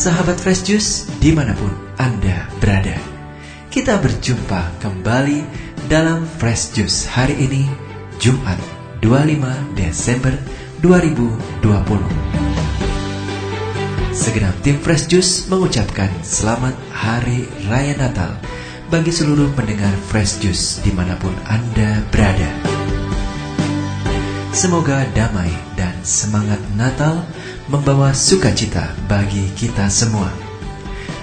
Sahabat Fresh Juice di mana pun Anda berada Kita berjumpa kembali dalam Fresh Juice hari ini Jumat 25 Desember 2020 Segenap tim Fresh Juice mengucapkan selamat Hari Raya Natal bagi seluruh pendengar Fresh Juice di mana pun Anda berada. Semoga damai dan semangat Natal membawa sukacita bagi kita semua.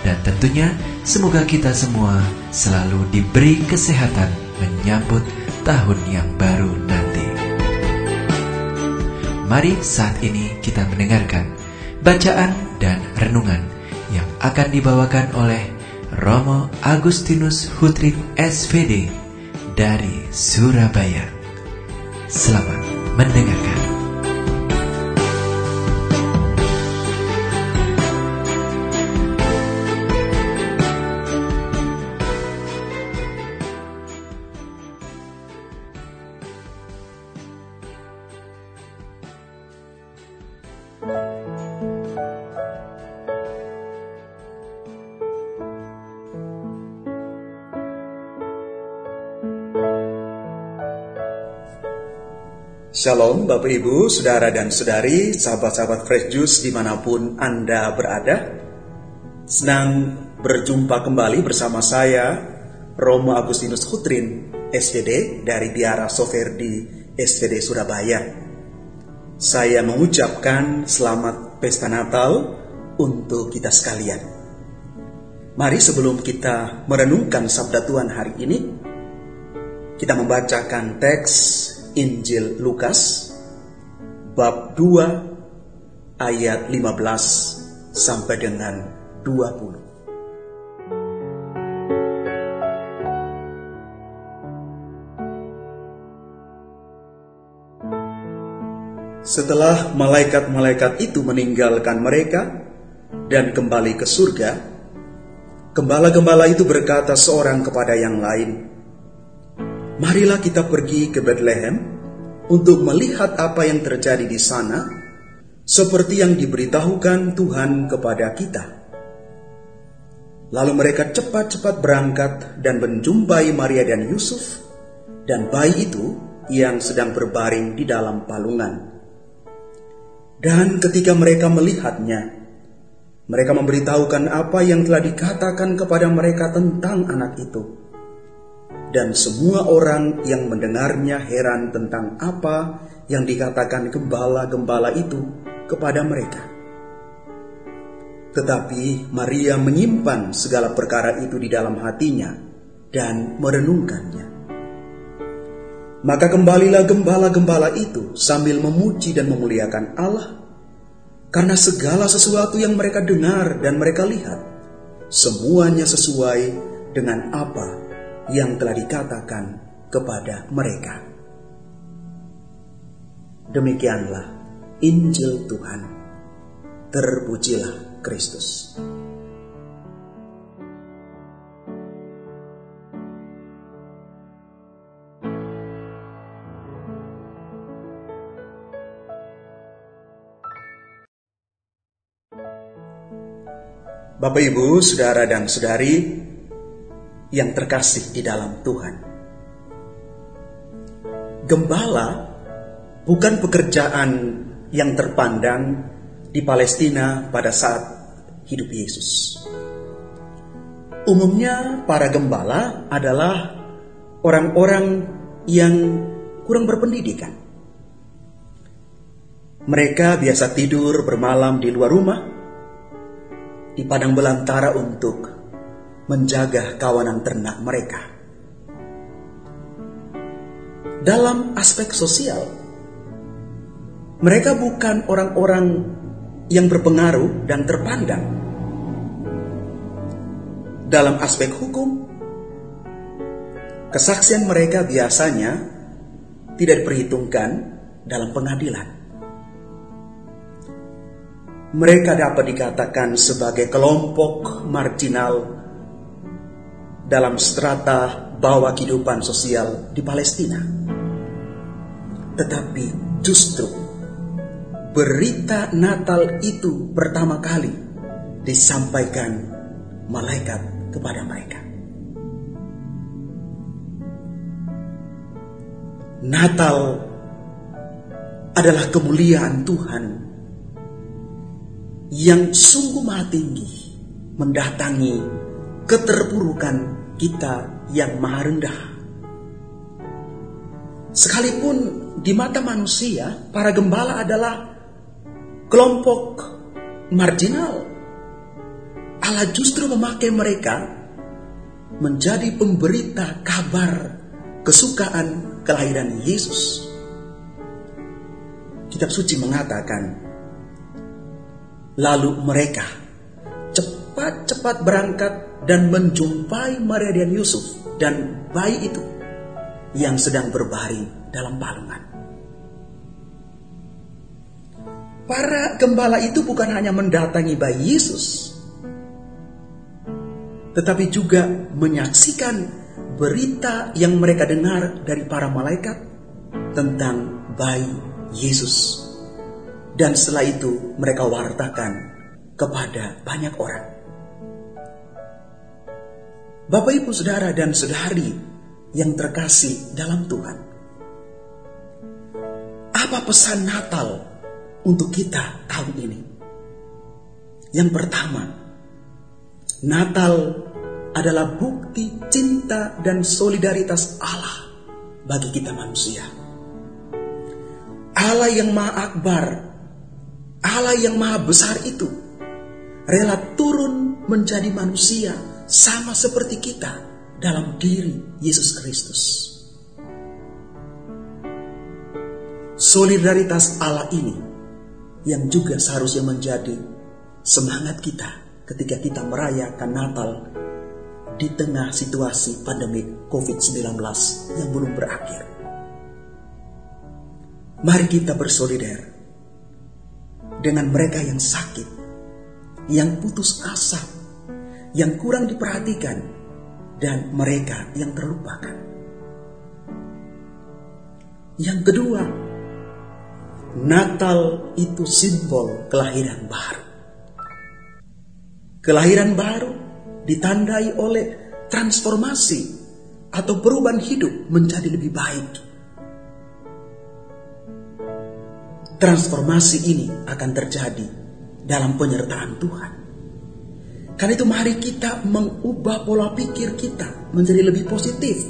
Dan tentunya semoga kita semua selalu diberi kesehatan menyambut tahun yang baru nanti. Mari saat ini kita mendengarkan bacaan dan renungan yang akan dibawakan oleh Romo Agustinus Hutrin SVD dari Surabaya. Selamat mendengarkan. Shalom Bapak Ibu, Saudara dan Saudari, sahabat-sahabat Fresh Juice di mana pun Anda berada. Senang berjumpa kembali bersama saya, Romo Agustinus Hutrin, SVD dari Biara Soferdi SVD Surabaya. Saya mengucapkan selamat pesta Natal untuk kita sekalian. Mari sebelum kita merenungkan sabda Tuhan hari ini, kita membacakan teks Injil Lukas bab 2 ayat 15 sampai dengan 20. Setelah malaikat-malaikat itu meninggalkan mereka dan kembali ke surga, gembala-gembala itu berkata seorang kepada yang lain, Marilah kita pergi ke Bethlehem untuk melihat apa yang terjadi di sana, seperti yang diberitahukan Tuhan kepada kita. Lalu mereka cepat-cepat berangkat dan menjumpai Maria dan Yusuf dan bayi itu yang sedang berbaring di dalam palungan. Dan ketika mereka melihatnya, mereka memberitahukan apa yang telah dikatakan kepada mereka tentang anak itu dan semua orang yang mendengarnya heran tentang apa yang dikatakan gembala-gembala itu kepada mereka. Tetapi Maria menyimpan segala perkara itu di dalam hatinya dan merenungkannya. Maka kembalilah gembala-gembala itu sambil memuji dan memuliakan Allah karena segala sesuatu yang mereka dengar dan mereka lihat semuanya sesuai dengan apa yang telah dikatakan kepada mereka. Demikianlah Injil Tuhan. Terpujilah Kristus. Bapak, Ibu, saudara, dan saudari, yang terkasih di dalam Tuhan. Gembala bukan pekerjaan yang terpandang di Palestina pada saat hidup Yesus. Umumnya para gembala adalah orang-orang yang kurang berpendidikan. Mereka biasa tidur bermalam di luar rumah, di padang belantara untuk menjaga kawanan ternak mereka. Dalam aspek sosial, mereka bukan orang-orang yang berpengaruh dan terpandang. Dalam aspek hukum, kesaksian mereka biasanya tidak diperhitungkan dalam pengadilan. Mereka dapat dikatakan sebagai kelompok marginal dalam strata bawah kehidupan sosial di Palestina. Tetapi justru berita Natal itu pertama kali disampaikan malaikat kepada mereka. Natal adalah kemuliaan Tuhan yang sungguh maha tinggi mendatangi keterpurukan kita yang maha rendah. Sekalipun di mata manusia, para gembala adalah kelompok marginal. Allah justru memakai mereka menjadi pemberita kabar kesukaan kelahiran Yesus. Kitab suci mengatakan, lalu mereka cepat-cepat berangkat dan menjumpai Maria dan Yusuf dan bayi itu yang sedang berbaring dalam palungan. Para gembala itu bukan hanya mendatangi bayi Yesus, tetapi juga menyaksikan berita yang mereka dengar dari para malaikat tentang bayi Yesus. Dan setelah itu mereka wartakan kepada banyak orang. Bapak, ibu, saudara, dan saudari yang terkasih dalam Tuhan. Apa pesan Natal untuk kita tahun ini? Yang pertama, Natal adalah bukti cinta dan solidaritas Allah bagi kita manusia. Allah yang Maha Akbar, Allah yang Maha Besar itu rela turun menjadi manusia sama seperti kita dalam diri Yesus Kristus. Solidaritas Allah ini yang juga seharusnya menjadi semangat kita ketika kita merayakan Natal di tengah situasi pandemi COVID-19 yang belum berakhir. Mari kita bersolidar dengan mereka yang sakit, yang putus asa, yang kurang diperhatikan, dan mereka yang terlupakan. Yang kedua, Natal itu simbol kelahiran baru. Kelahiran baru ditandai oleh transformasi atau perubahan hidup menjadi lebih baik. Transformasi ini akan terjadi dalam penyertaan Tuhan. Karena itu mari kita mengubah pola pikir kita menjadi lebih positif.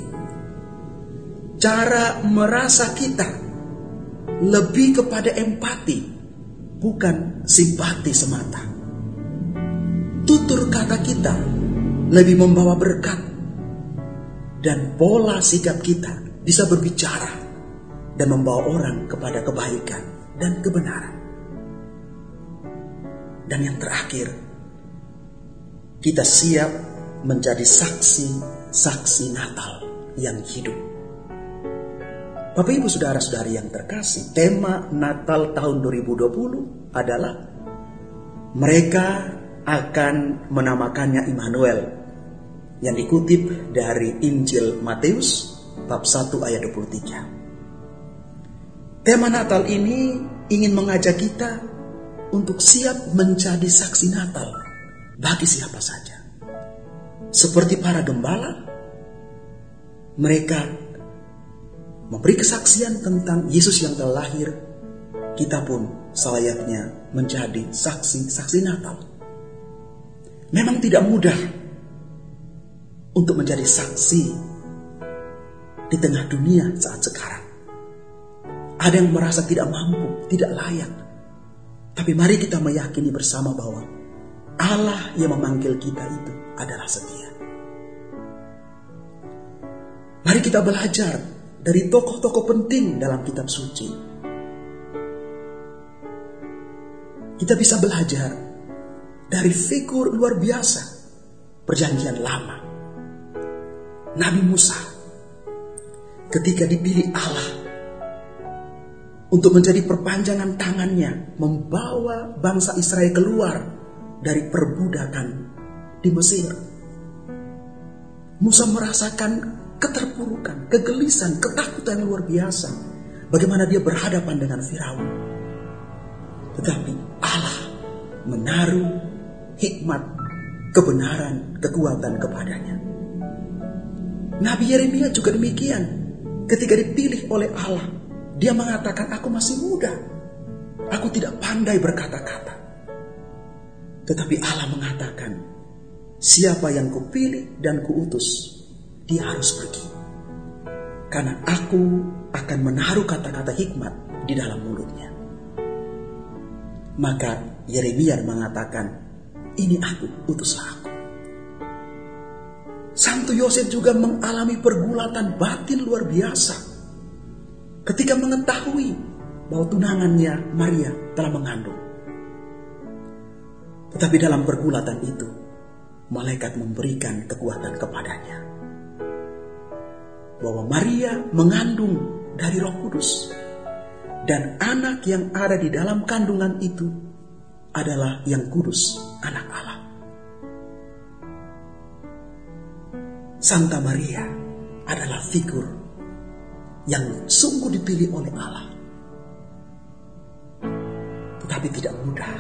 Cara merasa kita lebih kepada empati, bukan simpati semata. Tutur kata kita lebih membawa berkat dan pola sikap kita bisa berbicara dan membawa orang kepada kebaikan dan kebenaran. Dan yang terakhir, kita siap menjadi saksi-saksi Natal yang hidup. Bapak Ibu Saudara-saudari yang terkasih, tema Natal tahun 2020 adalah mereka akan menamakannya Immanuel yang dikutip dari Injil Matius bab 1 ayat 23. Tema Natal ini ingin mengajak kita untuk siap menjadi saksi Natal bagi siapa saja. Seperti para gembala, mereka memberi kesaksian tentang Yesus yang telah lahir. Kita pun selayaknya menjadi saksi-saksi Natal. Memang tidak mudah untuk menjadi saksi di tengah dunia saat sekarang. Ada yang merasa tidak mampu, tidak layak. Tapi mari kita meyakini bersama bahwa Allah yang memanggil kita itu adalah setia. Mari kita belajar dari tokoh-tokoh penting dalam kitab suci. Kita bisa belajar dari figur luar biasa perjanjian lama. Nabi Musa ketika dipilih Allah untuk menjadi perpanjangan tangannya membawa bangsa Israel keluar dari perbudakan di Mesir. Musa merasakan keterpurukan, kegelisahan, ketakutan luar biasa. Bagaimana dia berhadapan dengan Firaun. Tetapi Allah menaruh hikmat, kebenaran, kekuatan kepadanya. Nabi Yeremia juga demikian. Ketika dipilih oleh Allah, dia mengatakan, "Aku masih muda, aku tidak pandai berkata-kata." Tetapi Allah mengatakan, "Siapa yang kupilih dan kuutus, dia harus pergi, karena aku akan menaruh kata-kata hikmat di dalam mulutnya." Maka Yeremia mengatakan, "Ini aku, utuslah aku." Santo Yosef juga mengalami pergulatan batin luar biasa ketika mengetahui bahwa tunangannya Maria telah mengandung. Tetapi dalam pergulatan itu, malaikat memberikan kekuatan kepadanya. Bahwa Maria mengandung dari roh kudus. Dan anak yang ada di dalam kandungan itu adalah yang kudus, anak Allah. Santa Maria adalah figur yang sungguh dipilih oleh Allah. Tetapi tidak mudah.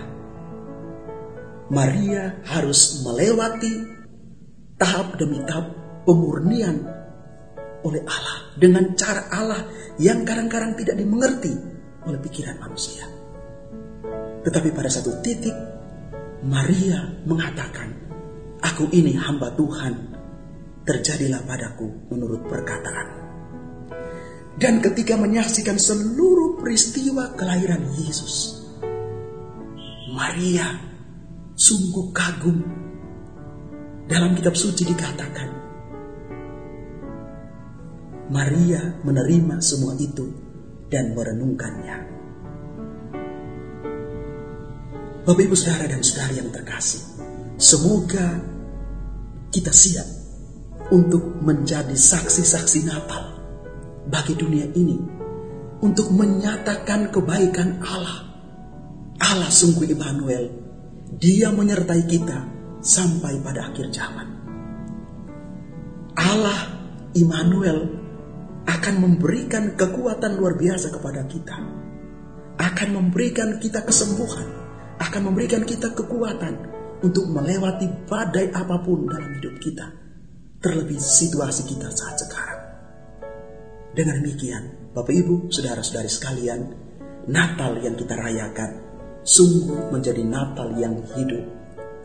Maria harus melewati tahap demi tahap pemurnian oleh Allah dengan cara Allah yang kadang-kadang tidak dimengerti oleh pikiran manusia. Tetapi pada satu titik Maria mengatakan, "Aku ini hamba Tuhan terjadilah padaku menurut perkataan. Dan ketika menyaksikan seluruh peristiwa kelahiran Yesus, Maria sungguh kagum. Dalam kitab suci dikatakan, Maria menerima semua itu dan merenungkannya. Bapak ibu saudara dan saudari yang terkasih, semoga kita siap untuk menjadi saksi-saksi Natal bagi dunia ini, untuk menyatakan kebaikan Allah. Allah sungguh Immanuel, Dia menyertai kita sampai pada akhir zaman. Allah Immanuel akan memberikan kekuatan luar biasa kepada kita, akan memberikan kita kesembuhan, akan memberikan kita kekuatan untuk melewati badai apa pun dalam hidup kita terlebih situasi kita saat sekarang. Dengan demikian, Bapak Ibu, saudara-saudari sekalian, Natal yang kita rayakan sungguh menjadi Natal yang hidup,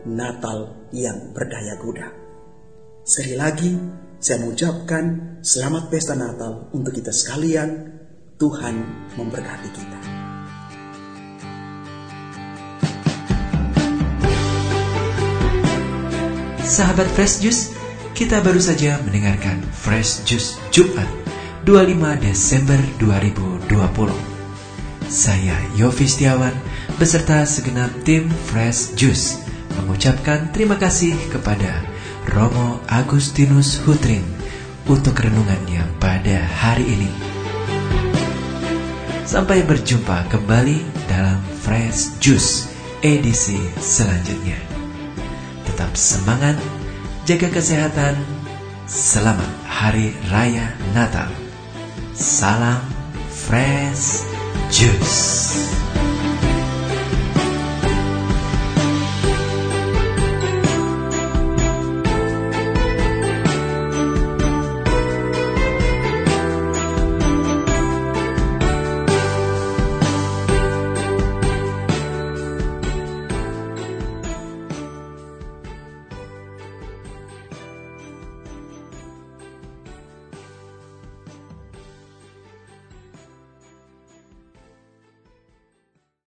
Natal yang berdaya guna. Sekali lagi, saya mengucapkan selamat pesta Natal untuk kita sekalian. Tuhan memberkati kita. Sahabat Fresh Juice, kita baru saja mendengarkan Fresh Juice Jumat 25 Desember 2020. Saya Yofi Setiawan beserta segenap tim Fresh Juice mengucapkan terima kasih kepada Romo Agustinus Hutrin untuk renungannya pada hari ini. Sampai berjumpa kembali dalam Fresh Juice edisi selanjutnya. Tetap semangat jaga kesehatan. Selamat Hari Raya Natal. Salam Fresh Juice.